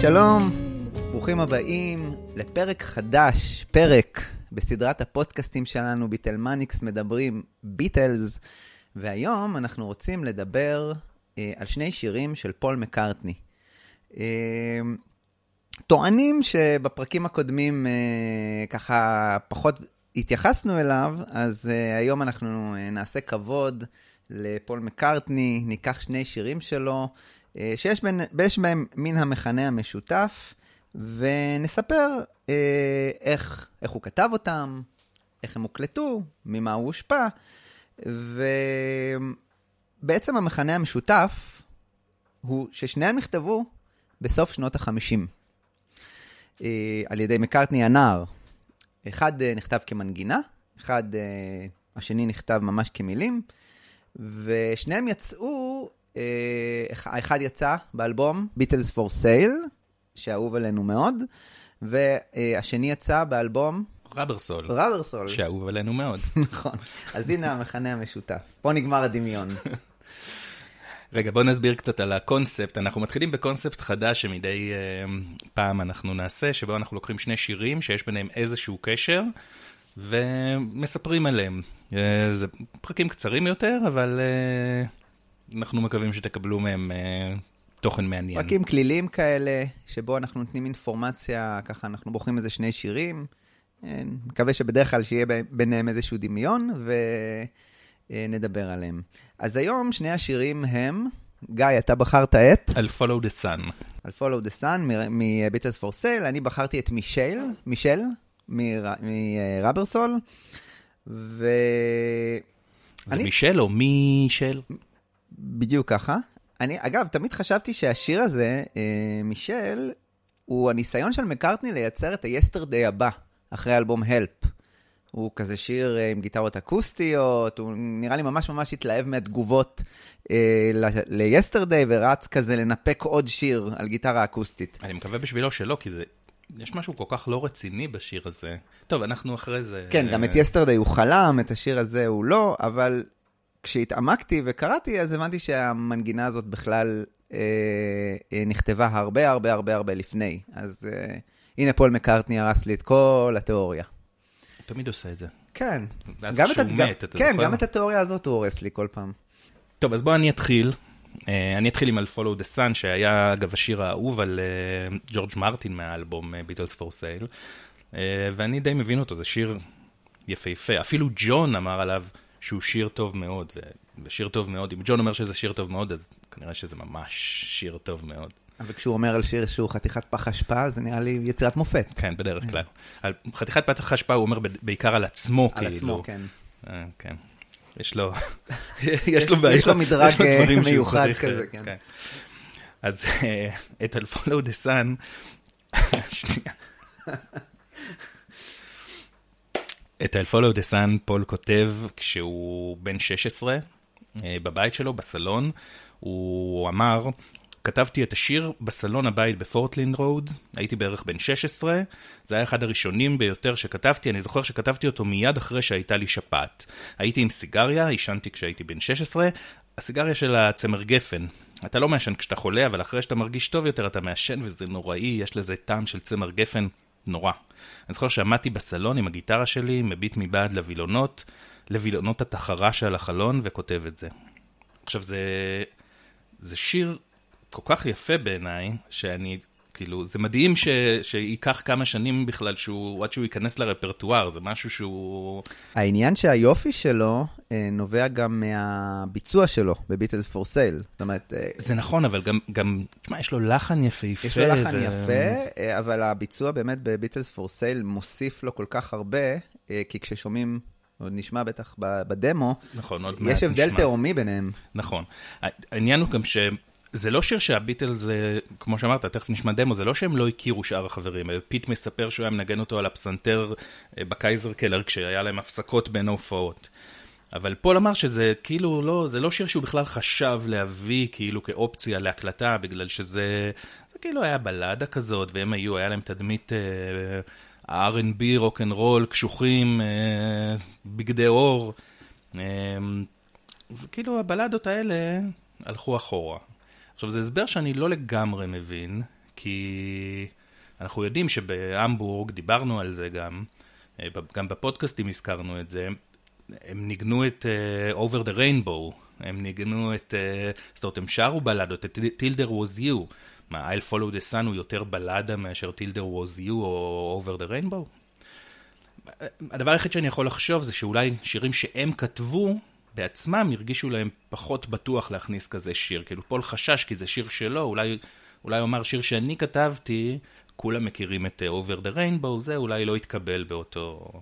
שלום, ברוכים הבאים לפרק חדש, פרק בסדרת הפודקאסטים שלנו, ביטלמניקס מדברים ביטלס, והיום אנחנו רוצים לדבר אה, על שני שירים של פול מקארטני. אה, טוענים שבפרקים הקודמים אה, ככה פחות התייחסנו אליו, אז אה, היום אנחנו אה, נעשה כבוד לפול מקארטני, ניקח שני שירים שלו, שיש בין, בהם מן המכנה המשותף, ונספר אה, איך, איך הוא כתב אותם, איך הם הוקלטו, ממה הוא הושפע, ובעצם המכנה המשותף הוא ששניהם נכתבו בסוף שנות החמישים, אה, על ידי מקארטני הנער. אחד אה, נכתב כמנגינה, אחד, אה, השני נכתב ממש כמילים, ושניהם יצאו, אה, האחד יצא באלבום Beatles for Sale, שאהוב עלינו מאוד, והשני יצא באלבום רבר סול, רבר סול. שאהוב עלינו מאוד. נכון. אז הנה המכנה המשותף. פה נגמר הדמיון. רגע, בוא נסביר קצת על הקונספט. אנחנו מתחילים בקונספט חדש שמדי uh, פעם אנחנו נעשה, שבו אנחנו לוקחים שני שירים שיש ביניהם איזשהו קשר, ומספרים עליהם. Uh, זה פרקים קצרים יותר, אבל uh, אנחנו מקווים שתקבלו מהם uh, תוכן מעניין. פרקים כלילים כאלה, שבו אנחנו נותנים אינפורמציה, ככה אנחנו בוחרים איזה שני שירים. אה, מקווה שבדרך כלל שיהיה ביניהם איזשהו דמיון, ונדבר עליהם. אז היום שני השירים הם, גיא, אתה בחרת את? על Follow the Sun. על Follow the Sun מ-Beatles for Sale, אני בחרתי את מישל, מישל, מרברסול, ו... זה אני- מישל או מישל? בדיוק ככה. אני, אגב, תמיד חשבתי שהשיר הזה, אה, מישל, הוא הניסיון של מקארטני לייצר את ה-Yesterday הבא, אחרי אלבום Help. הוא כזה שיר אה, עם גיטרות אקוסטיות, הוא נראה לי ממש ממש התלהב מהתגובות אה, ל-Yesterday, ורץ כזה לנפק עוד שיר על גיטרה אקוסטית. אני מקווה בשבילו שלא, כי זה... יש משהו כל כך לא רציני בשיר הזה. טוב, אנחנו אחרי זה... כן, גם את Yesterday הוא חלם, את השיר הזה הוא לא, אבל כשהתעמקתי וקראתי, אז הבנתי שהמנגינה הזאת בכלל אה, אה, נכתבה הרבה הרבה הרבה הרבה לפני. אז אה, הנה פול מקארטני הרס לי את כל התיאוריה. הוא תמיד עושה את זה. כן. גם את, מת, אתה כן, זוכר? גם את התיאוריה הזאת הוא הורס לי כל פעם. טוב, אז בוא אני אתחיל. אה, אני אתחיל עם על Follow the Sun, שהיה אגב השיר האהוב על אה, ג'ורג' מרטין מהאלבום for Sale, אה, ואני די מבין אותו, זה שיר יפהפה. אפילו ג'ון אמר עליו שהוא שיר טוב מאוד, ושיר טוב מאוד. אם ג'ון אומר שזה שיר טוב מאוד, אז כנראה שזה ממש שיר טוב מאוד. אבל כשהוא אומר על שיר שהוא חתיכת פח אשפה, זה נראה לי יצירת מופת. כן, בדרך כלל. על חתיכת פתח השפעה הוא אומר בעיקר על עצמו, על כאילו. עצמו, כן. אה, כן. יש לו, יש לו בעיות. יש לו מדרג, אה, מיוחד כזה, אה, כן. אז אה, את על follow the sun, שנייה. את על follow the sun פול כותב כשהוא בן 16, אה, בבית שלו, בסלון. הוא אמר, כתבתי את השיר בסלון הבית בפורטלין רוד, הייתי בערך בן 16, זה היה אחד הראשונים ביותר שכתבתי, אני זוכר שכתבתי אותו מיד אחרי שהייתה לי שפעת. הייתי עם סיגריה, עישנתי כשהייתי בן 16, הסיגריה של הצמר גפן. אתה לא מעשן כשאתה חולה, אבל אחרי שאתה מרגיש טוב יותר אתה מעשן וזה נוראי, יש לזה טעם של צמר גפן נורא. אני זוכר שעמדתי בסלון עם הגיטרה שלי, מביט מבעד לווילונות, לווילונות התחרה שעל החלון וכותב את זה. עכשיו זה, זה שיר כל כך יפה בעיניי, שאני, כאילו, זה מדהים ש, שייקח כמה שנים בכלל שהוא, עד שהוא ייכנס לרפרטואר, זה משהו שהוא... העניין שהיופי שלו אה, נובע גם מהביצוע שלו בביטלס פור סייל. זאת אומרת, אה, זה נכון, אבל גם, גם, תשמע, יש לו לחן יפהפה. יש לו לחן ו- יפה, אה, אבל הביצוע באמת בביטלס פור סייל מוסיף לו כל כך הרבה, אה, כי כששומעים, עוד נשמע בטח בדמו, נכון, עוד יש הבדל נשמע. תהומי ביניהם. נכון. העניין הוא גם ש... זה לא שיר שהביטלס, אה, כמו שאמרת, תכף נשמע דמו, זה לא שהם לא הכירו שאר החברים. אה, פיט מספר שהוא היה מנגן אותו על הפסנתר אה, ב Kaiserkeller, כשהיה להם הפסקות בין ההופעות. אבל פול אמר שזה כאילו לא, זה לא שיר שהוא בכלל חשב להביא כאילו כאופציה להקלטה, בגלל שזה זה כאילו היה בלדה כזאת, והם היו, היה להם תדמית אה, ה-R&B, רוקנרול, קשוחים, אה, בגדי אור. אה, וכאילו הבלדות האלה הלכו אחורה. עכשיו, זה הסבר שאני לא לגמרי מבין, כי אנחנו יודעים שבהמבורג, דיברנו על זה גם, אה, גם בפודקאסטים הזכרנו את זה, הם ניגנו את uh, Over the Rainbow, הם ניגנו את, uh, זאת אומרת, הם שרו בלדות, את Tilder was you. מה, I'll follow the sun הוא יותר בלדה מאשר Tilder was you או Over the Rainbow? הדבר היחיד שאני יכול לחשוב זה שאולי שירים שהם כתבו בעצמם הרגישו להם פחות בטוח להכניס כזה שיר. כאילו פול חשש כי זה שיר שלו, אולי, אולי הוא אמר שיר שאני כתבתי, כולם מכירים את Over the Rainbow, זה אולי לא יתקבל באותו...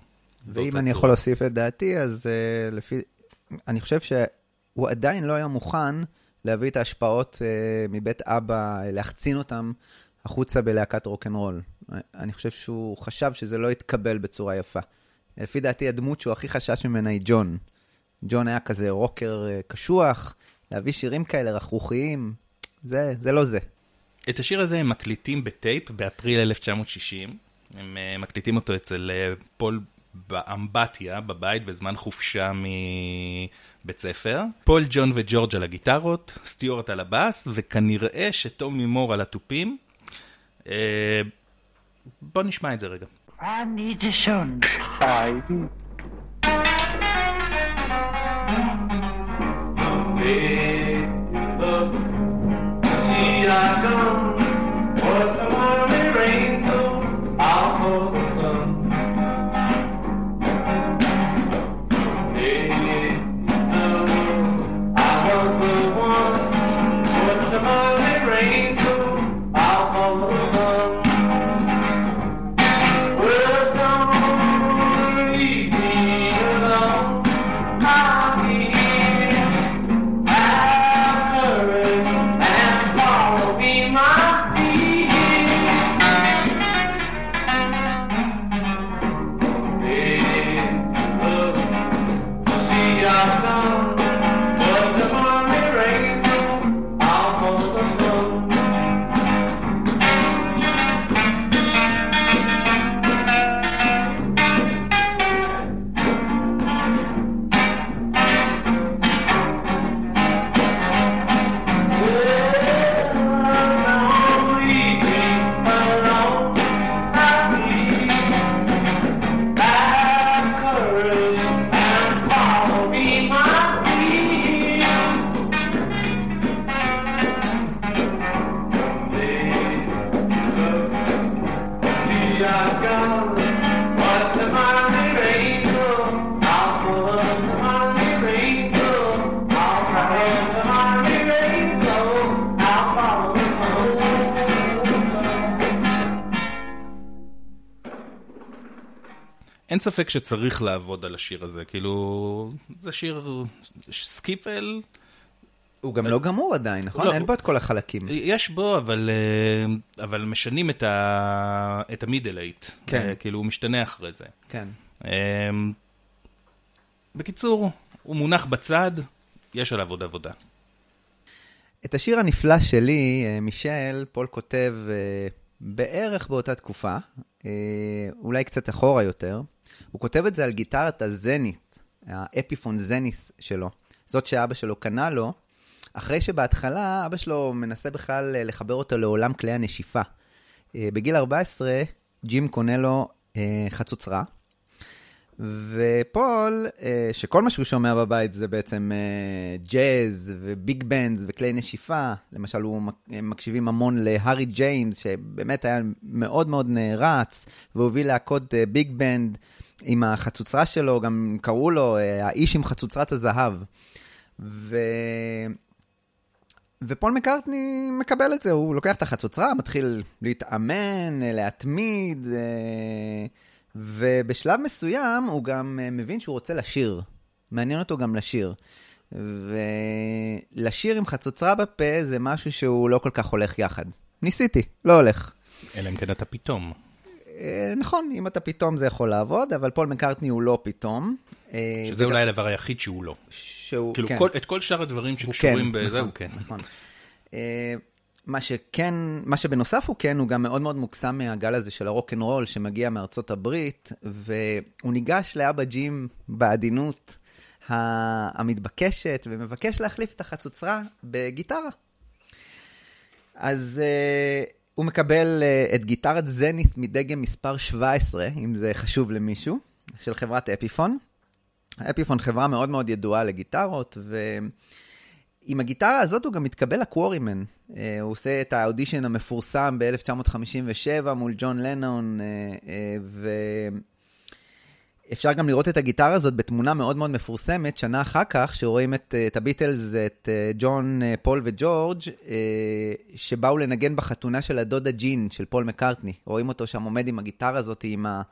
ואם אני יכול להוסיף את דעתי, אז uh, לפי... אני חושב שהוא עדיין לא היה מוכן להביא את ההשפעות uh, מבית אבא, להחצין אותם החוצה בלהקת רוקנרול. אני חושב שהוא חשב שזה לא יתקבל בצורה יפה. לפי דעתי, הדמות שהוא הכי חשש ממנה היא ג'ון. ג'ון היה כזה רוקר אה, קשוח, להביא שירים כאלה רכרוכיים, זה, זה לא זה. את השיר הזה הם מקליטים בטייפ באפריל 1960. הם אה, מקליטים אותו אצל אה, פול באמבטיה, בבית, בזמן חופשה מבית ספר. פול, ג'ון וג'ורג' על הגיטרות, סטיוארט על הבאס, וכנראה שטומי מור על התופים. אה, בוא נשמע את זה רגע. I need a son. make you. See, I come. אין ספק שצריך לעבוד על השיר הזה, כאילו, זה שיר skiffle. הוא גם לא גמור עדיין, נכון? לא, אין בו את כל החלקים. יש בו, אבל, אה, אבל משנים את, ה, את ה middle eight. כן. אה, כאילו, הוא משתנה אחרי זה. כן. אה, בקיצור, הוא מונח בצד, יש עליו עוד עבודה. את השיר הנפלא שלי, מישל, פול כותב בערך באותה תקופה, אולי קצת אחורה יותר. הוא כותב את זה על גיטרת הזנית, האפיפון זנית שלו. זאת שאבא שלו קנה לו, אחרי שבהתחלה אבא שלו מנסה בכלל אה, לחבר אותו לעולם כלי הנשיפה. אה, בגיל 14, ג'ים קונה לו אה, חצוצרה, ופול, שכל מה שהוא שומע בבית זה בעצם ג'אז וביג בנדס וכלי נשיפה, למשל הוא מקשיבים המון להארי ג'יימס, שבאמת היה מאוד מאוד נערץ, והוביל להקות ביג בנד. עם החצוצרה שלו, גם קראו לו אה, האיש עם חצוצרת הזהב. ו... ופול מקארטני מקבל את זה, הוא לוקח את החצוצרה, מתחיל להתאמן, אה, להתמיד, אה, ובשלב מסוים הוא גם מבין שהוא רוצה לשיר. מעניין אותו גם לשיר. ולשיר עם חצוצרה בפה זה משהו שהוא לא כל כך הולך יחד. ניסיתי, לא הולך. אלא אם כן אתה פתאום. אה, נכון, אם אתה פתאום זה יכול לעבוד, אבל פול מקארטני הוא לא פתאום. אה, שזה אולי הדבר היחיד שהוא לא. שהוא, כאילו, כן. כל, את כל שאר הדברים שקשורים כן, בזה, נכון, הוא כן. נכון. אה, מה שכן, מה שבנוסף הוא כן, הוא גם מאוד מאוד מוקסם מהגל הזה של הרוקנרול שמגיע מארצות הברית, והוא ניגש לאבא ג'ים בעדינות המתבקשת, ומבקש להחליף את החצוצרה בגיטרה. אז הוא מקבל uh, את גיטרת זנית מדגם מספר 17, אם זה חשוב למישהו, של חברת אפיפון. אפיפון חברה מאוד מאוד ידועה לגיטרות, ועם הגיטרה הזאת הוא גם מתקבל לקוורימן. Uh, הוא עושה את האודישן המפורסם ב-1957 מול ג'ון לנון, uh, ו... אפשר גם לראות את הגיטרה הזאת בתמונה מאוד מאוד מפורסמת, שנה אחר כך, שרואים את, את הביטלס, את ג'ון, פול וג'ורג', שבאו לנגן בחתונה של הדודה ג'ין, של פול מקארטני. רואים אותו שם עומד עם הגיטרה הזאת, עם, ה,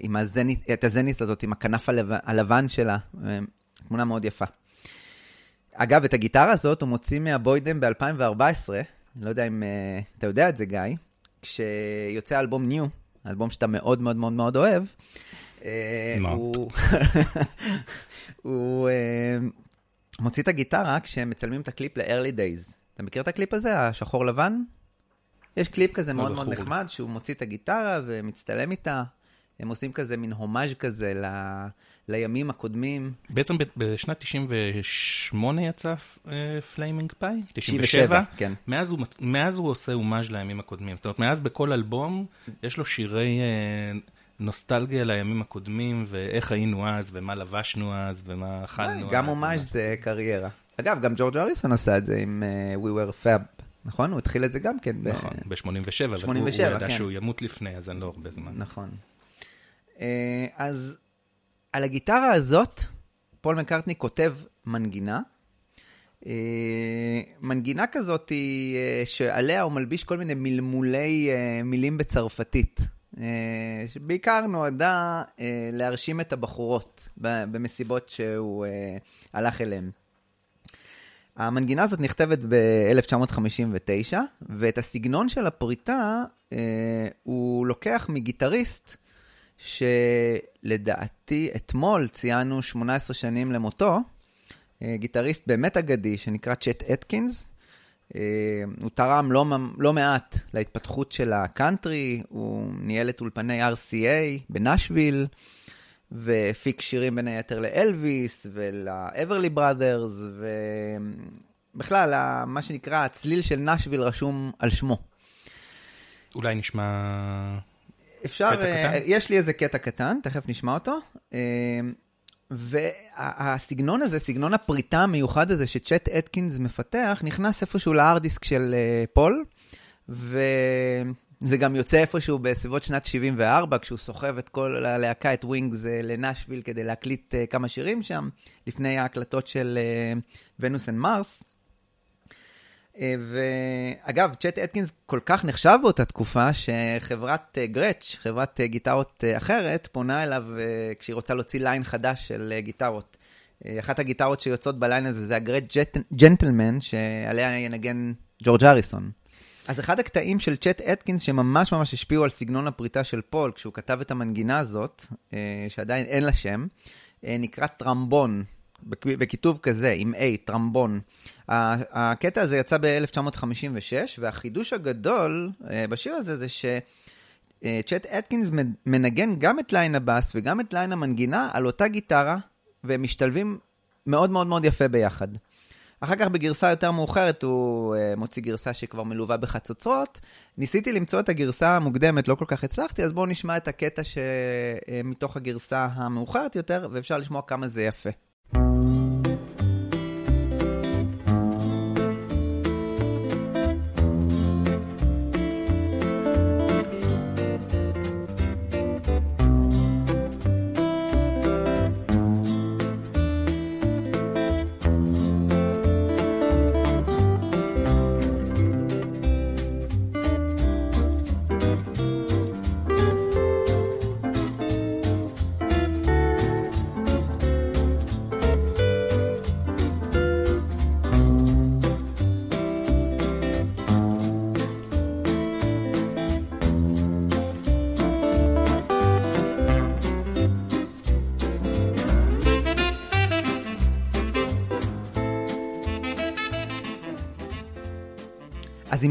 עם הזנית, את הזנית הזאת, עם הכנף הלבן, הלבן שלה. תמונה מאוד יפה. אגב, את הגיטרה הזאת הוא מוציא מהבוידם ב-2014, אני לא יודע אם אתה יודע את זה, גיא, כשיוצא אלבום New, אלבום שאתה מאוד מאוד מאוד מאוד אוהב, אה? הוא אה, מוציא את הגיטרה כשהם מצלמים את הקליפ ל-early days. אתה מכיר את הקליפ הזה, השחור לבן? יש קליפ כזה לא מאוד מאוד. נחמד, שהוא מוציא את הגיטרה ומצטלם איתה. הם עושים כזה מין הומאז' כזה ל... לימים הקודמים. בעצם בשנת 98 יצא Flaming Pie? 97, כן. מאז הוא, מאז הוא עושה הומאז' לימים הקודמים. זאת אומרת, מאז בכל אלבום יש לו שירי אה, נוסטלגיה לימים הקודמים, ואיך היינו אז, ומה לבשנו אז, ומה אכלנו אז. גם הומאז' זה קריירה. אגב, גם ג'ורג' אריסון עשה את זה עם אה, When We Was Fab, נכון? הוא התחיל את זה גם כן. נכון, ב-87, אבל הוא- 87, הוא ידע כן. שהוא ימות לפני, אז אין לו הרבה זמן. נכון. אה, אז על הגיטרה הזאת, פול מקארטני כותב מנגינה. אה, מנגינה כזאת היא, אה, שעליה הוא מלביש כל מיני מלמולי אה, מילים בצרפתית. אה, שבעיקר נועדה אה, להרשים את הבחורות במסיבות שהוא אה, הלך אליהן. המנגינה הזאת נכתבת ב-1959, ואת הסגנון של הפריטה אה, הוא לוקח מגיטריסט שלדעתי אתמול ציינו 18 שנים למותו, אה, גיטריסט באמת אגדי שנקרא צ'ט אטקינס. אה, הוא תרם לא, לא מעט להתפתחות של הקאנטרי, הוא ניהל את אולפני RCA בנשוויל, והפיק שירים בין היתר לאלוויס ולאברלי בראדרס, ובכלל, מה שנקרא, הצליל של נשוויל רשום על שמו. אולי נשמע... אפשר, אה? יש לי איזה קטע קטן, תכף נשמע אותו. והסגנון הזה, סגנון הפריטה המיוחד הזה שצ'ט אטקינס מפתח, נכנס איפשהו ל hard disk של אה, פול, וזה גם יוצא איפשהו בסביבות שנת 74, כשהוא סוחב את כל הלהקה, את ווינגס, אה, לנשוויל כדי להקליט אה, כמה שירים שם, לפני ההקלטות של Venus and Mars. אה, ואגב, צ'ט אטקינס כל כך נחשב באותה תקופה, שחברת אה, גרץ', חברת אה, גיטרות אחרת, פונה אליו כשהיא רוצה להוציא ליין חדש של גיטרות. אחת הגיטרות שיוצאות בליין הזה זה ה Gretsch Gentleman, שעליה ינגן ג'ורג' אריסון. אז אחד הקטעים של צ'ט אטקינס שממש ממש השפיעו על סגנון הפריטה של פול, כשהוא כתב את המנגינה הזאת, שעדיין אין לה שם, נקרא Trambone, בכתיב כזה, עם A, Trambone. הקטע הזה יצא ב-1956, והחידוש הגדול אה, בשיר הזה זה שצ'ט אטקינס מנ- מנגן גם את ליין הבאס וגם את ליין המנגינה על אותה גיטרה, והם משתלבים מאוד מאוד מאוד יפה ביחד. אחר כך בגרסה יותר מאוחרת הוא אה, מוציא גרסה שכבר מלווה בחצוצרות. ניסיתי למצוא את הגרסה המוקדמת, לא כל כך הצלחתי, אז בואו נשמע את הקטע שמתוך הגרסה המאוחרת יותר, ואפשר לשמוע כמה זה יפה. Thank you.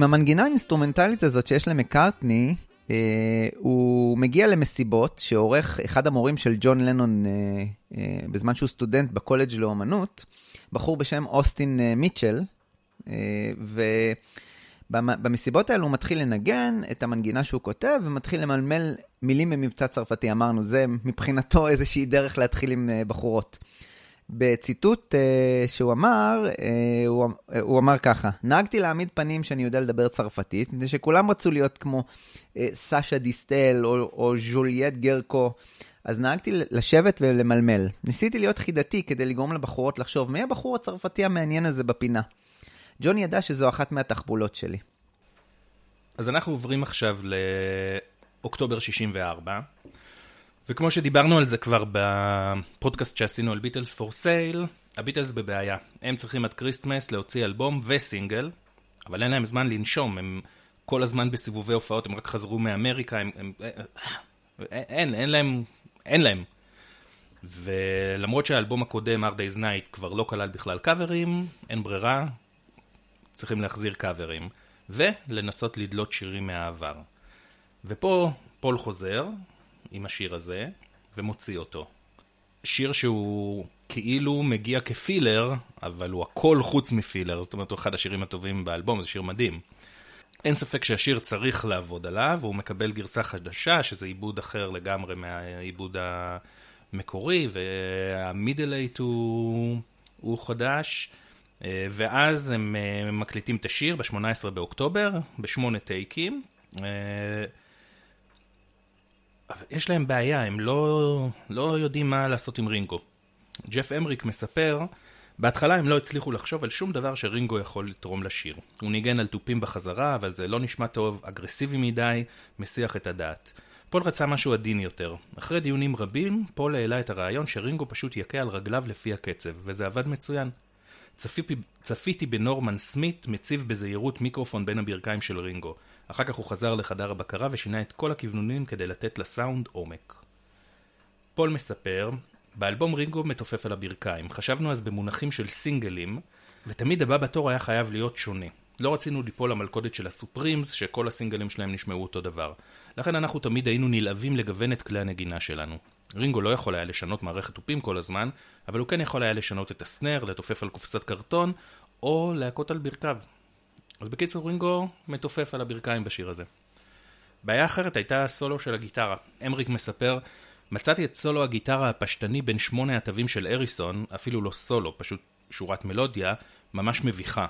המנגינה האינסטרומנטלית הזאת שיש למקארטני, אה, הוא מגיע למסיבות שעורך אחד המורים של ג'ון לנון אה, אה, בזמן שהוא סטודנט בקולג' לאומנות, בחור בשם אוסטין אה, מיטשל, אה, במסיבות האלו הוא מתחיל לנגן את המנגינה שהוא כותב, ומתחיל למלמל מילים במבטא צרפתי, אמרנו, זה מבחינתו איזושהי דרך להתחיל עם אה, בחורות. בציטוט אה, שהוא אמר, uh, הוא, uh, הוא אמר ככה, נהגתי להעמיד פנים שאני יודע לדבר צרפתית, מפני שכולם רצו להיות כמו uh, סאשה דיסטל או, או ז'וליאט גרקו, אז נהגתי לשבת ולמלמל. ניסיתי להיות חידתי כדי לגרום לבחורות לחשוב, מי הבחור הצרפתי המעניין הזה בפינה? ג'וני ידע שזו אחת מהתחבולות שלי. אז אנחנו עוברים עכשיו לאוקטובר 64, וכמו שדיברנו על זה כבר בפודקאסט שעשינו על ביטלס פור סייל, הביטלס בבעיה. הם צריכים עד כריסטמס להוציא אלבום וסינגל, אבל אין להם זמן לנשום, הם כל הזמן בסיבובי הופעות, הם רק חזרו מאמריקה, הם... הם אין, אין להם, אין להם. ולמרות שהאלבום הקודם, Hard Day's Night, כבר לא כלל בכלל קאברים, אין ברירה, צריכים להחזיר קאברים, ולנסות לדלות שירים מהעבר. ופה פול חוזר עם השיר הזה, ומוציא אותו. שיר שהוא כאילו מגיע כפילר, אבל הוא הכל חוץ מפילר, זאת אומרת הוא אחד השירים הטובים באלבום, זה שיר מדהים. אין ספק שהשיר צריך לעבוד עליו, והוא מקבל גרסה חדשה, שזה עיבוד אחר לגמרי מהעיבוד המקורי, והמידל אייט הוא, הוא חדש. אה, ואז הם אה, מקליטים את השיר ב-18 באוקטובר, בשמונה טייקים. יש להם בעיה, הם לא, לא יודעים מה לעשות עם רינגו. ג'ף אמריק מספר, בהתחלה הם לא הצליחו לחשוב על שום דבר שרינגו יכול לתרום לשיר. הוא ניגן על תופים בחזרה, אבל זה לא נשמע טוב, אגרסיבי מדי, מסיח את הדעת. פול רצה משהו עדין יותר. אחרי דיונים רבים, פול העלה את הרעיון שרינגו פשוט יכה על רגליו לפי הקצב, וזה עבד מצוין. צפיתי, צפיתי בנורמן סמית מציב בזהירות מיקרופון בין הברכיים של רינגו. אחר כך הוא חזר לחדר הבקרה ושינה את כל הכיוונונים כדי לתת לסאונד עומק. פול מספר, באלבום רינגו מתופף על הברכיים. חשבנו אז במונחים של סינגלים, ותמיד הבא בתור היה חייב להיות שונה. לא רצינו ליפול למלכודת של הסופרימס, שכל הסינגלים שלהם נשמעו אותו דבר. לכן אנחנו תמיד היינו נלהבים לגוון את כלי הנגינה שלנו. רינגו לא יכול היה לשנות מערכת תופים כל הזמן, אבל הוא כן יכול היה לשנות את הסנר, לתופף על קופסת קרטון, או להכות על ברכיו. אז בקיצור, רינגו מתופף על הברכיים בשיר הזה. בעיה אחרת הייתה הסולו של הגיטרה. אמריק מספר, מצאתי את סולו הגיטרה הפשטני בין שמונה התווים של אריסון, אפילו לא סולו, פשוט שורת מלודיה, ממש מביכה.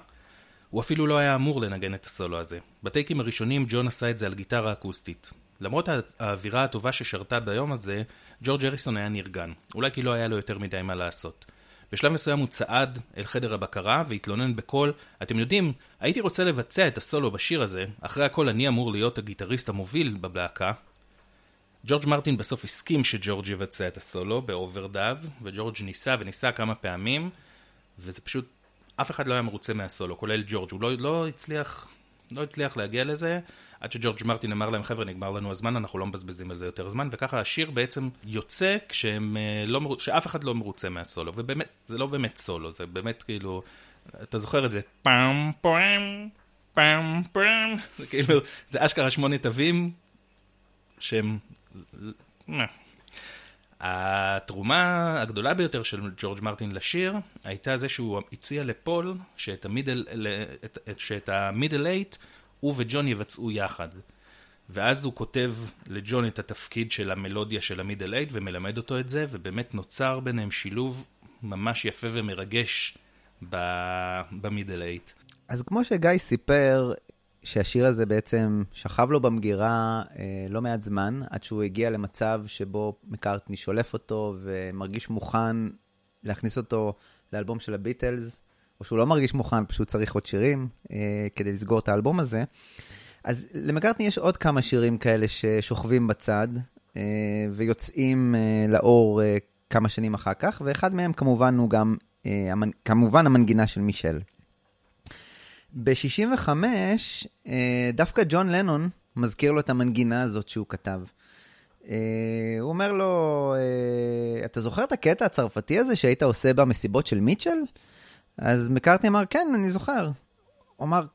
הוא אפילו לא היה אמור לנגן את הסולו הזה. בטייקים הראשונים ג'ון עשה את זה על גיטרה אקוסטית. למרות האווירה הטובה ששרתה ביום הזה, ג'ורג' אריסון היה נרגן. אולי כי לא היה לו יותר מדי מה לעשות. בשלב מסוים הוא צעד אל חדר הבקרה והתלונן בקול, אתם יודעים, הייתי רוצה לבצע את הסולו בשיר הזה, אחרי הכל אני אמור להיות הגיטריסט המוביל בלהקה. ג'ורג' מרטין בסוף הסכים שג'ורג' יבצע את הסולו ב overdub, וג'ורג' ניסה וניסה כמה פעמים, וזה פשוט, אף אחד לא היה מרוצה מהסולו, כולל ג'ורג', הוא לא, לא הצליח לא הצליח להגיע לזה, עד שג'ורג' מרטין אמר להם, חבר'ה, נגמר לנו הזמן, אנחנו לא מבזבזים על זה יותר זמן, וככה השיר בעצם יוצא כשהם אה, לא מרוצה, שאף אחד לא מרוצה מהסולו, ובאמת, זה לא באמת סולו, זה באמת כאילו, אתה זוכר את זה, פעם פעם, פעם פעם, זה כאילו, זה אשכרה שמונה תווים שהם... התרומה הגדולה ביותר של ג'ורג' מרטין לשיר הייתה זה שהוא הציע לפול שאת המידל אייט הוא וג'ון יבצעו יחד. ואז הוא כותב לג'ון את התפקיד של המלודיה של המידל אייט ומלמד אותו את זה, ובאמת נוצר ביניהם שילוב ממש יפה ומרגש במידל אייט. אז כמו שגיא סיפר, שהשיר הזה בעצם שכב לו במגירה אה, לא מעט זמן, עד שהוא הגיע למצב שבו מקארטני שולף אותו ומרגיש מוכן להכניס אותו לאלבום של הביטלס, או שהוא לא מרגיש מוכן, פשוט צריך עוד שירים אה, כדי לסגור את האלבום הזה. אז למקארטני יש עוד כמה שירים כאלה ששוכבים בצד אה, ויוצאים אה, לאור אה, כמה שנים אחר כך, ואחד מהם כמובן הוא גם, אה, המנ... כמובן המנגינה של מישל. ב-65, אה, דווקא ג'ון לנון מזכיר לו את המנגינה הזאת שהוא כתב. אה, הוא אומר לו, אה, אתה זוכר את הקטע הצרפתי הזה שהיית עושה במסיבות של מיטשל? אז מקארטני אמר, כן, אני זוכר. הוא אמר,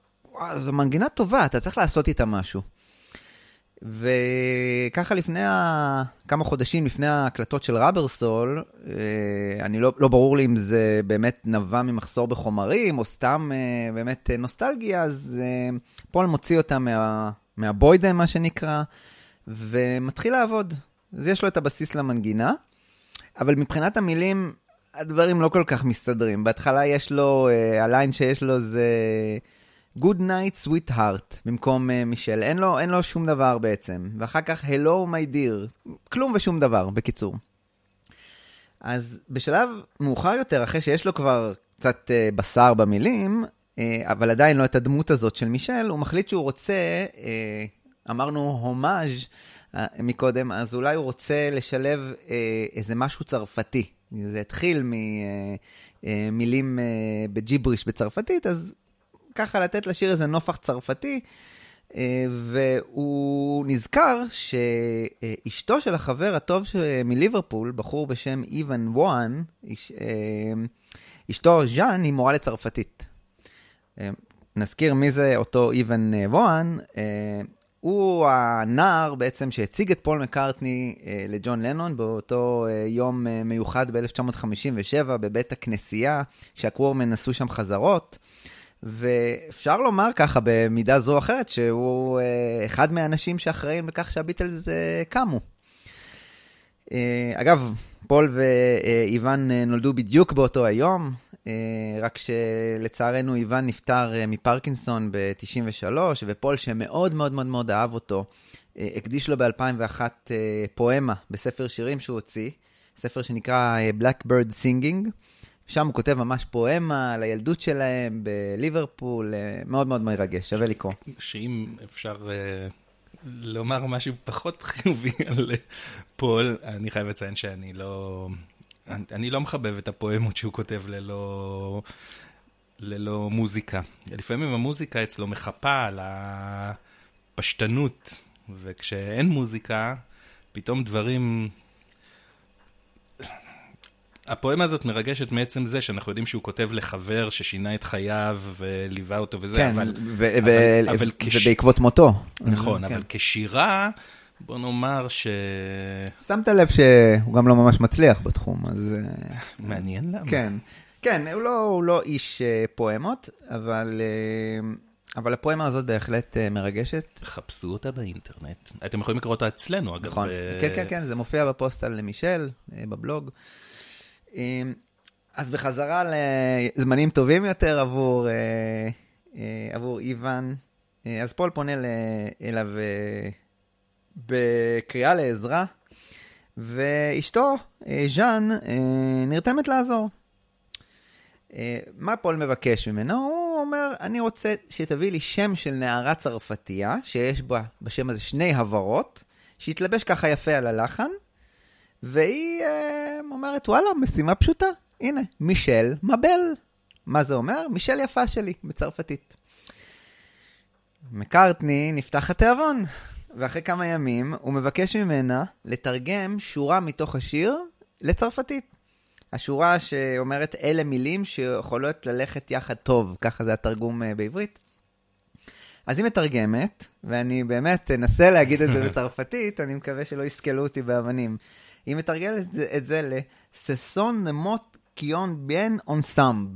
זו מנגינה טובה, אתה צריך לעשות איתה משהו. וככה לפני, ה... כמה חודשים לפני ההקלטות של רברסול, אה, אני לא, לא ברור לי אם זה באמת נבע ממחסור בחומרים, או סתם אה, באמת נוסטלגיה, אז אה, פול מוציא אותה מה, מהבוידם, מה שנקרא, ומתחיל לעבוד. אז יש לו את הבסיס למנגינה, אבל מבחינת המילים, הדברים לא כל כך מסתדרים. בהתחלה יש לו, הליין שיש לו זה... Good night, sweetheart, במקום uh, מישל. אין לו, אין לו שום דבר בעצם. ואחר כך, Hello, my dear. כלום ושום דבר, בקיצור. אז בשלב מאוחר יותר, אחרי שיש לו כבר קצת uh, בשר במילים, uh, אבל עדיין לא את הדמות הזאת של מישל, הוא מחליט שהוא רוצה, uh, אמרנו הומאז' uh, מקודם, אז אולי הוא רוצה לשלב uh, איזה משהו צרפתי. זה התחיל ממילים אה, אה, בג'יבריש בצרפתית, אז ככה לתת לשיר איזה נופח צרפתי, אה, והוא נזכר שאשתו של החבר הטוב מליברפול, בחור בשם אייבן ווהן, אה, אשתו ז'אן היא מורה לצרפתית. אה, נזכיר מי זה אותו אייבן ווהן, הוא הנער בעצם שהציג את פול מקארטני לג'ון לנון באותו יום מיוחד ב-1957 בבית הכנסייה, שהקוורמן עשו שם חזרות. ואפשר לומר ככה במידה זו או אחרת, שהוא אה, אחד מהאנשים שאחראים לכך שהביטלס אה, קמו. אה, אגב, פול ואיוון נולדו בדיוק באותו היום, רק שלצערנו איוון נפטר מפרקינסון ב-93, ופול, שמאוד מאוד מאוד מאוד אהב אותו, הקדיש לו ב-2001 פואמה בספר שירים שהוא הוציא, ספר שנקרא Blackbird Singing. שם הוא כותב ממש פואמה על הילדות שלהם בליברפול, אה, מאוד מאוד מרגש, שווה לקרוא. שאם אפשר uh, לומר משהו פחות חיובי על פול, אני חייב לציין שאני לא... אני, אני לא מחבב את הפואמות שהוא כותב ללא, ללא מוזיקה. לפעמים המוזיקה אצלו מחפה על הפשטנות, וכשאין מוזיקה, פתאום דברים הפואמה הזאת מרגשת מעצם זה שאנחנו יודעים שהוא כותב לחבר ששינה את חייו וליווה אותו וזה, כן, אבל... ו- אבל, ו- אבל כש... ובעקבות מותו. נכון, כן. אבל כשירה, בוא נאמר ש... שמת לב שהוא גם לא ממש מצליח בתחום, אז... אה, מעניין למה. כן, כן, הוא לא, הוא לא איש אה, פואמות, אבל... אה, אבל הפואמה הזאת בהחלט מרגשת. חפשו אותה באינטרנט. אתם יכולים לקרוא אותה אצלנו, אגב. נכון, ב... כן, כן, כן, זה מופיע בפוסט על מישל, בבלוג. אמ, אז בחזרה לזמנים טובים יותר עבור, אה, אה, עבור איוון, אה, אז פול פונה אליו בקריאה לעזרה, ואשתו, ז'אן, נרתמת לעזור. מה פול מבקש ממנו? הוא אומר, אני רוצה שתביא לי שם של נערה צרפתייה, שיש בה בשם הזה שני הברות, שיתלבש ככה יפה על הלחן, והיא אה, אומרת, וואלה, משימה פשוטה. הנה, מישל מבל. מה זה אומר? מישל יפה שלי, בצרפתית. מקארטני נפתח התיאבון, ואחרי כמה ימים הוא מבקש ממנה לתרגם שורה מתוך השיר לצרפתית. השורה שאומרת, אלה מילים שיכולות ללכת יחד טוב, ככה זה התרגום אה, בעברית. אז היא מתרגמת, ואני באמת אנסה להגיד את זה בצרפתית, אני מקווה שלא יסכלו אותי באבנים. היא מתרגלת את זה לססון נמות קיון ביין אונסאמב.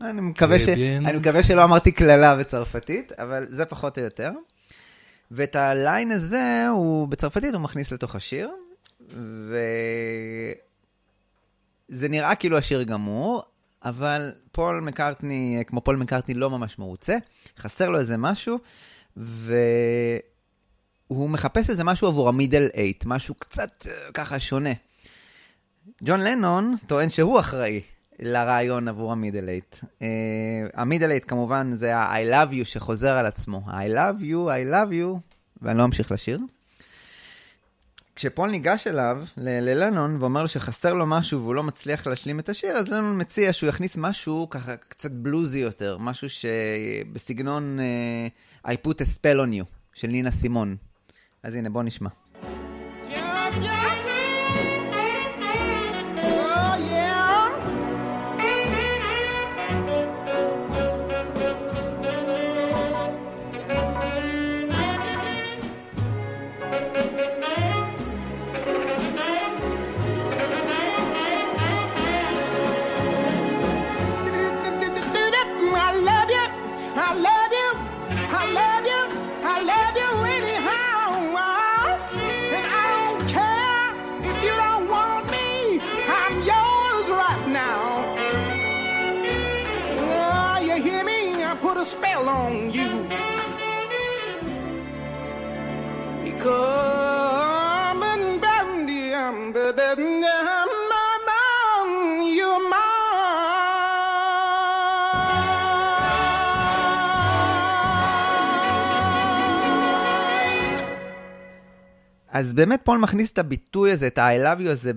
אני מקווה, ש... אני מקווה שלא אמרתי קללה בצרפתית, אבל זה פחות או יותר. ואת הליין הזה, הוא בצרפתית הוא מכניס לתוך השיר, וזה נראה כאילו השיר גמור, אבל פול מקארטני, כמו פול מקארטני, לא ממש מרוצה, חסר לו איזה משהו, ו... הוא מחפש איזה משהו עבור ה middle eight, משהו קצת אה, ככה שונה. ג'ון לנון טוען שהוא אחראי לרעיון עבור ה middle eight. אה, המידל אייט כמובן זה ה-I love you שחוזר על עצמו. I love you, I love you, ואני לא אמשיך לשיר. כשפול ניגש אליו, ללנון, ואומר לו שחסר לו משהו והוא לא מצליח להשלים את השיר, אז לנון מציע שהוא יכניס משהו ככה קצת בלוזי יותר, משהו שבסגנון uh, I put a spell on you, של נינה סימון. אז הנה, בוא נשמע. spell אז באמת פול מכניס את הביטוי הזה, את ה-I love you הזה,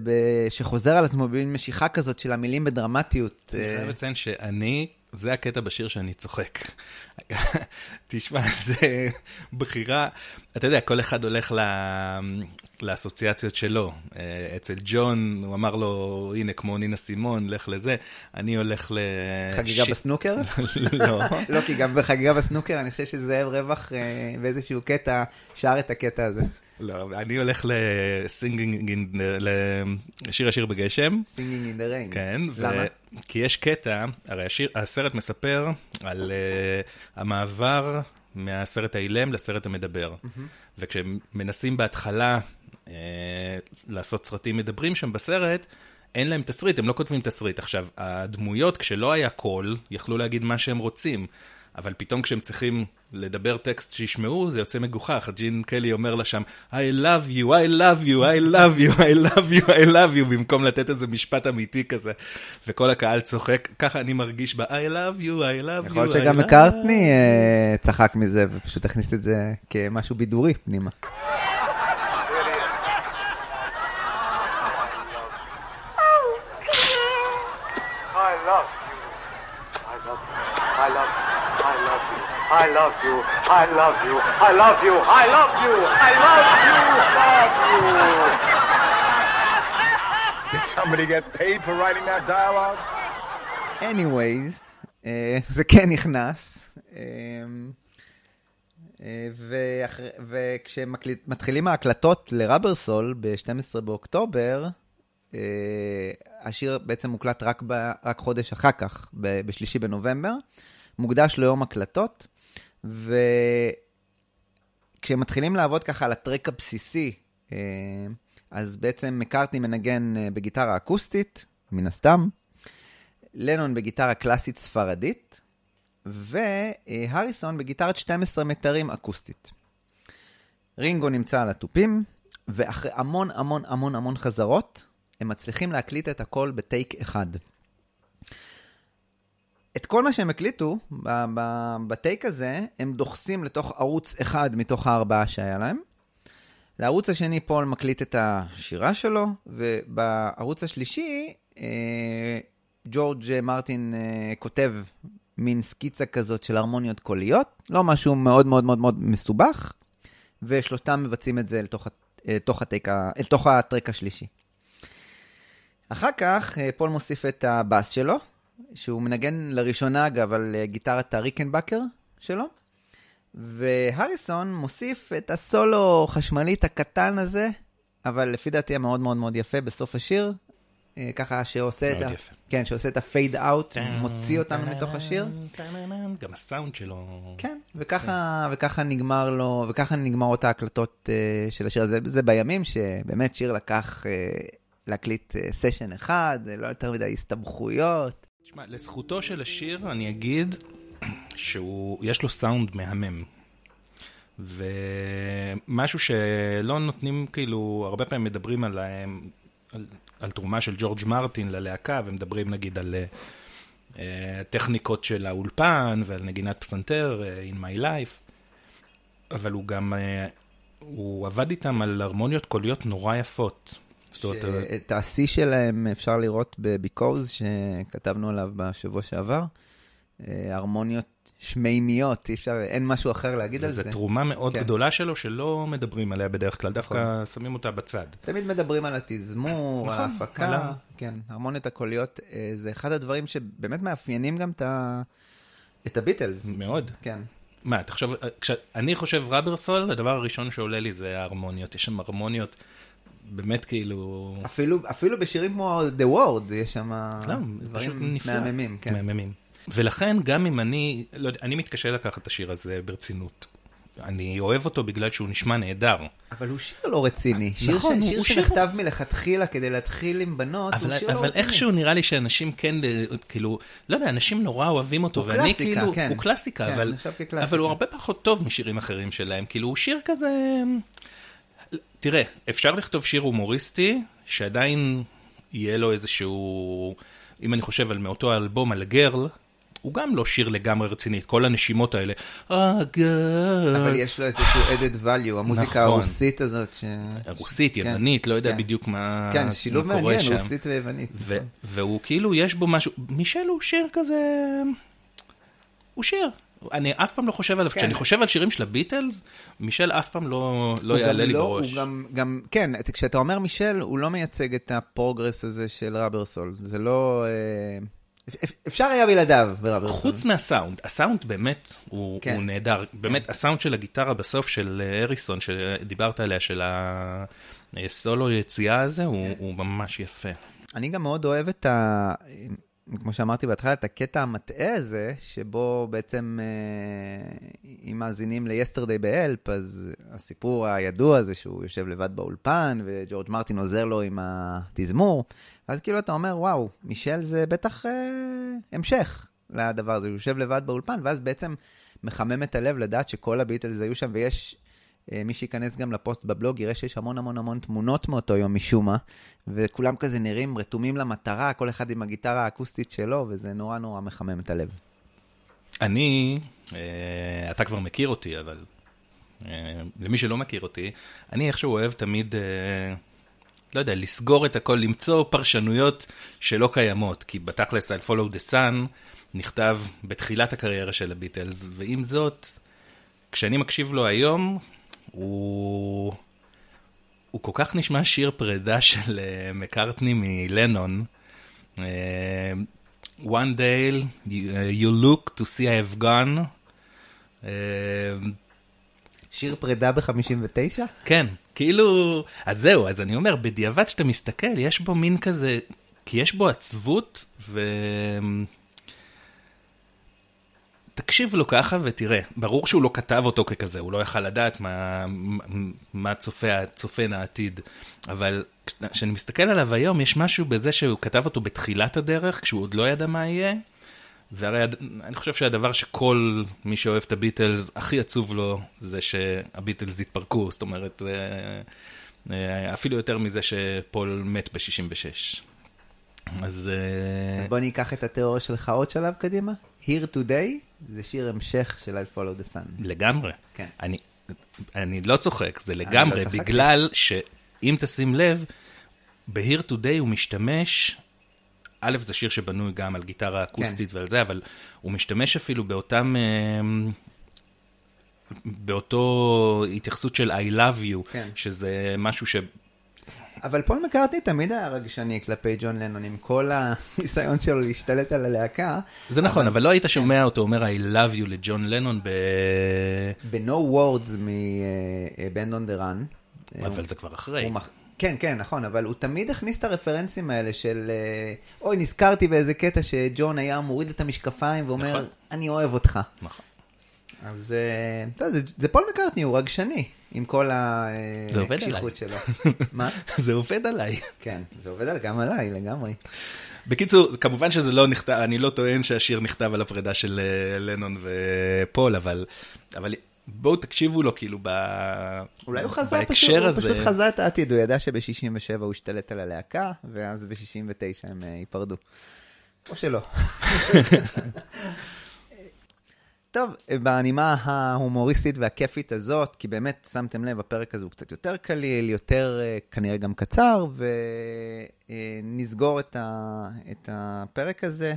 שחוזר על עצמו במין משיכה כזאת של המילים בדרמטיות. אני אה, חייב לציין שאני, זה הקטע בשיר שאני צוחק. תשמע, זה בחירה, אתה יודע, כל אחד הולך ל... לאסוציאציות שלו. אה, אצל ג'ון, הוא אמר לו, הנה, כמו נינה סימון, לך לזה. אני הולך ל... חגיגה ש- בסנוקר? לא. לא, כי גם בחגיגה בסנוקר, אני חושב שזאב רווח אה, באיזשהו קטע שר את הקטע הזה. לא, אני הולך לסינגינג, לשיר השיר בגשם. Singing in the rain. כן. למה? כי יש קטע, הרי השיר, הסרט מספר על uh, המעבר מהסרט האילם לסרט המדבר. וכשהם מנסים בהתחלה uh, לעשות סרטים מדברים שם בסרט, אין להם תסריט, הם לא כותבים תסריט. עכשיו, הדמויות, כשלא היה קול, יכלו להגיד מה שהם רוצים. אבל פתאום כשהם צריכים לדבר טקסט שישמעו, זה יוצא מגוחך. ג'ין קלי אומר לה שם, I love you, I love you, I love you, I love you, I love you, במקום לתת איזה משפט אמיתי כזה. וכל הקהל צוחק, ככה אני מרגיש ב- I love you, I love you, יכול להיות שגם love מקארטני אה, צחק מזה, ופשוט הכניס את זה כמשהו בידורי פנימה. I love you. I love you. I love you. I love you. I love you. I love you. I love you. I love you. I love you. Did somebody get paid for writing that dialogue? anyways, אה, זה כן נכנס. אה, אה, וכשמתחילים ההקלטות לרברסול ב-12 באוקטובר, אה, השיר בעצם מוקלט רק, ב, רק חודש אחר כך, ב- בשלישי בנובמבר, מוקדש ליום הקלטות, וכשהם מתחילים לעבוד ככה על הטרק הבסיסי, אה, אז בעצם מקארטני מנגן אה, בגיטרה אקוסטית, מן הסתם, לנון בגיטרה קלאסית ספרדית, והריסון בגיטרת 12 מיתרים אקוסטית. רינגו נמצא על התופים, ואחרי המון המון המון המון חזרות, הם מצליחים להקליט את הכל בטייק אחד. את כל מה שהם הקליטו בטייק הזה, הם דוחסים לתוך ערוץ אחד מתוך הארבעה שהיה להם. לערוץ השני פול מקליט את השירה שלו, ובערוץ השלישי אה, ג'ורג' מרטין אה, כותב מין סקיצה כזאת של הרמוניות קוליות, לא משהו מאוד מאוד מאוד מאוד מסובך, ושלושתם מבצעים את זה לתוך, אה, לתוך, ה take, ה- לתוך ה track השלישי. אחר כך אה, פול מוסיף את הבאס שלו, שהוא מנגן לראשונה אגב על אה, גיטרת הריקנבקר שלו, והריסון מוסיף את הסולו חשמלית הקטן הזה, אבל לפי דעתי המאוד מאוד מאוד יפה בסוף השיר, אה, ככה שעושה את ה... כן, שעושה את ה fade out, מוציא אותנו מתוך השיר. גם הסאונד שלו... כן, וככה, וככה נגמר לו, וככה נגמרות ההקלטות uh, של השיר הזה. זה בימים שבאמת שיר לקח להקליט סשן אחד, אה, לא יותר מדי הסתבכויות. תשמע, לזכותו של השיר אני אגיד שהוא, יש לו סאונד מהמם. ומשהו שלא נותנים, כאילו, הרבה פעמים מדברים על, על, על תרומה של ג'ורג' מרטין ללהקה, ומדברים נגיד על uh, טכניקות של האולפן ועל נגינת פסנתר, uh, In My Life, אבל הוא גם, uh, הוא עבד איתם על הרמוניות קוליות נורא יפות. אה, את השיא שלהם אפשר לראות ב-Because, שכתבנו עליו בשבוע שעבר. אה, הרמוניות שמימיות, אי אפשר, אין משהו אחר להגיד על וזו זה. תרומה מאוד כן. גדולה שלו שלא מדברים עליה בדרך כלל, דווקא שמים אותה בצד. תמיד מדברים על התזמור, על נכון, ההפקה. על ה- כן, הרמוניות הקוליות, אה, זה אחד הדברים שבאמת מאפיינים גם את ה- את הביטלס. מאוד. כן. מה, תחשוב, כשאני חושב רברסול, הדבר הראשון שעולה לי זה ההרמוניות. יש שם הרמוניות באמת כאילו... אפילו, אפילו בשירים כמו The Word, יש שם לא, דברים. מהממים, כן. מהממים. ולכן, גם אם אני, לא יודע, אני מתקשה לקחת את השיר הזה ברצינות. אני אוהב אותו בגלל שהוא נשמע נהדר. אבל הוא שיר לא רציני. שיר, נכון, ש... הוא שיר שיר- שנכתב מלכתחילה כדי להתחיל עם בנות, אבל, הוא שיר לא אבל רציני. איכשהו נראה לי שאנשים כן, אה, כאילו, לא יודע, אנשים נורא אוהבים אותו, הוא ואני קלאסיקה, כאילו, כן. הוא קלאסיקה, כן, אבל. אבל הוא הרבה פחות טוב משירים אחרים שלהם, כאילו, הוא שיר כזה... תראה, אפשר לכתוב שיר הומוריסטי, שעדיין יהיה לו איזשהו, אם אני חושב על מאותו האלבום, על גרל, הוא גם לא שיר לגמרי רציני, את כל הנשימות האלה. אה. אבל יש לו איזשהו added value, המוזיקה נכון. הרוסית הזאת. ש... רוסית, כן, יוונית, לא יודע כן. בדיוק מה כן, מה שילוב קורה מעניין, שם. רוסית ויוונית. ו- והוא כאילו, יש בו משהו, מישל הוא שיר כזה, הוא שיר. אני אף פעם לא חושב עליו, כן. כשאני חושב על שירים של הביטלס, מישל אף פעם לא, לא יעלה לי לא- בראש. הוא גם, גם, כן, את- כשאתה אומר מישל, הוא לא מייצג את ה progress הזה של Rubber Soul. זה לא... אה, אפ- אפשר היה בלעדיו ב Rubber Soul. חוץ מהסאונד, הסאונד באמת הוא, כן. הוא נהדר. באמת, הסאונד של הגיטרה בסוף של אה, אריסון, שדיברת עליה, של הסולו יציאה הזה, הוא, הוא ממש יפה. אני גם מאוד אוהב את ה... כמו שאמרתי בהתחלה, את הקטע המטעה הזה, שבו בעצם, אה, אם מאזינים ל-Yesterday ב-Help, אז הסיפור הידוע זה שהוא יושב לבד באולפן, וג'ורג' מרטין עוזר לו עם התזמור, ואז כאילו אתה אומר, וואו, מישל זה בטח אה, המשך לדבר הזה, הוא יושב לבד באולפן, ואז בעצם מחמם את הלב לדעת שכל הביטלס היו שם, ויש... אה, מי שייכנס גם לפוסט בבלוג יראה שיש המון המון המון תמונות מאותו יום משום מה, וכולם כזה נראים רתומים למטרה, כל אחד עם הגיטרה האקוסטית שלו, וזה נורא נורא מחמם את הלב. אני, אה, אתה כבר מכיר אותי, אבל אה, למי שלא מכיר אותי, אני איכשהו אוהב תמיד, לא יודע, לסגור את הכל, למצוא פרשנויות שלא קיימות, כי בתכלס על Follow the Sun נכתב בתחילת הקריירה של הביטלס, ועם זאת, כשאני מקשיב לו היום, הוא... הוא כל כך נשמע שיר פרידה של אה, מקארטני מלנון. אה, One day you, uh, you look to see I have gone. אה, שיר פרידה ב-59? כן, כאילו, אז זהו, אז אני אומר, בדיעבד שאתה מסתכל, יש בו מין כזה, כי יש בו עצבות, ו... תקשיב לו ככה ותראה, ברור שהוא לא כתב אותו ככזה, הוא לא יכל לדעת מה, מה צופה, צופן העתיד, אבל כשאני מסתכל עליו היום, יש משהו בזה שהוא כתב אותו בתחילת הדרך, כשהוא עוד לא ידע מה יהיה, והרי אני חושב שהדבר שכל מי שאוהב את הביטלס הכי עצוב לו, זה שהביטלס התפרקו, זאת אומרת, אה, אפילו יותר מזה שפול מת ב-66. אז... אה, אז בוא ניקח את התיאוריה שלך עוד שלב קדימה. Here Today זה שיר המשך של I Follow the Sun. לגמרי. כן. אני, אני לא צוחק, זה לגמרי, לא. בגלל שאם תשים לב, ב-Here Today הוא משתמש, א', זה שיר שבנוי גם על גיטרה אקוסטית כן. ועל זה, אבל הוא משתמש אפילו באותם, אה, באותו התייחסות של I love you, כן. שזה משהו ש... אבל פול מקארטני תמיד היה רגשני כלפי ג'ון לנון, עם כל הניסיון שלו להשתלט על הלהקה. זה נכון, אבל לא. היית שומע אותו אומר I love you לג'ון לנון ב... ב-No Words מ-Band on the Run. אבל זה כבר אחרי. הוא כן, כן, נכון, אבל הוא תמיד הכניס את הרפרנסים האלה של, אה, אוי, נזכרתי באיזה קטע שג'ון היה מוריד את המשקפיים ואומר, נכון. אני אוהב אותך. נכון. אז אה, זה, זה פול מקארטני, הוא רגשני, עם כל הקשיחות שלו. מה? זה עובד עליי. כן, זה עובד גם עליי, לגמרי. בקיצור, כמובן שזה לא נכתב, אני לא טוען שהשיר נכתב על הפרידה של אה, לנון ופול, אבל, אבל בואו תקשיבו לו כאילו ב... אולי הוא חזה פשוט, הוא הזה. פשוט חזה את העתיד, הוא ידע שב-67 הוא השתלט על הלהקה, ואז ב-69 הם אה, ייפרדו. או שלא. טוב, בנימה ההומוריסטית והכיפית הזאת, כי באמת, שמתם לב, הפרק הזה הוא קצת יותר קליל, יותר אה, כנראה גם קצר, ונסגור את, ה, את הפרק הזה.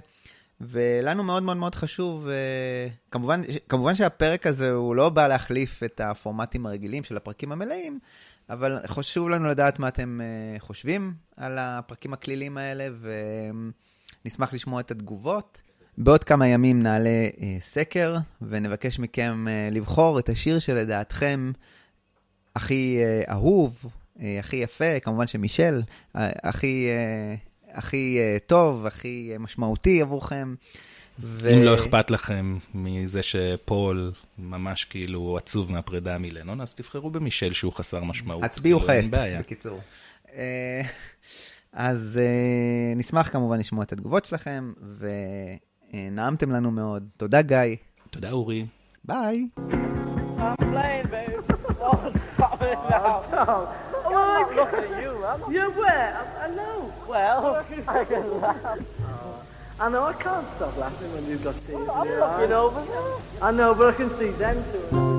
ולנו מאוד מאוד מאוד חשוב, אה, כמובן, כמובן שהפרק הזה הוא לא בא להחליף את הפורמטים הרגילים של הפרקים המלאים, אבל חשוב לנו לדעת מה אתם אה, חושבים על הפרקים הכלילים האלה, ונשמח לשמוע את התגובות. בעוד כמה ימים נעלה אה, סקר, ונבקש מכם אה, לבחור את השיר שלדעתכם הכי אה, אהוב, אה, הכי יפה, כמובן שמישל, אה, הכי, אה, הכי אה, טוב, הכי אה, משמעותי עבורכם. ו- אם לא אכפת לכם מזה שפול ממש כאילו עצוב מהפרידה מלנון, אז תבחרו במישל שהוא חסר משמעות. הצביעו כאילו, חטא. בקיצור. אז נשמח כמובן לשמוע את התגובות שלכם, ונעמתם לנו מאוד. תודה, גיא. תודה, אורי. ביי. Oh. Oh? I, I know. Well, I can laugh. I know I can't stop laughing when you've got tears in your eyes. I'm looking over there. I know, but I can see them too.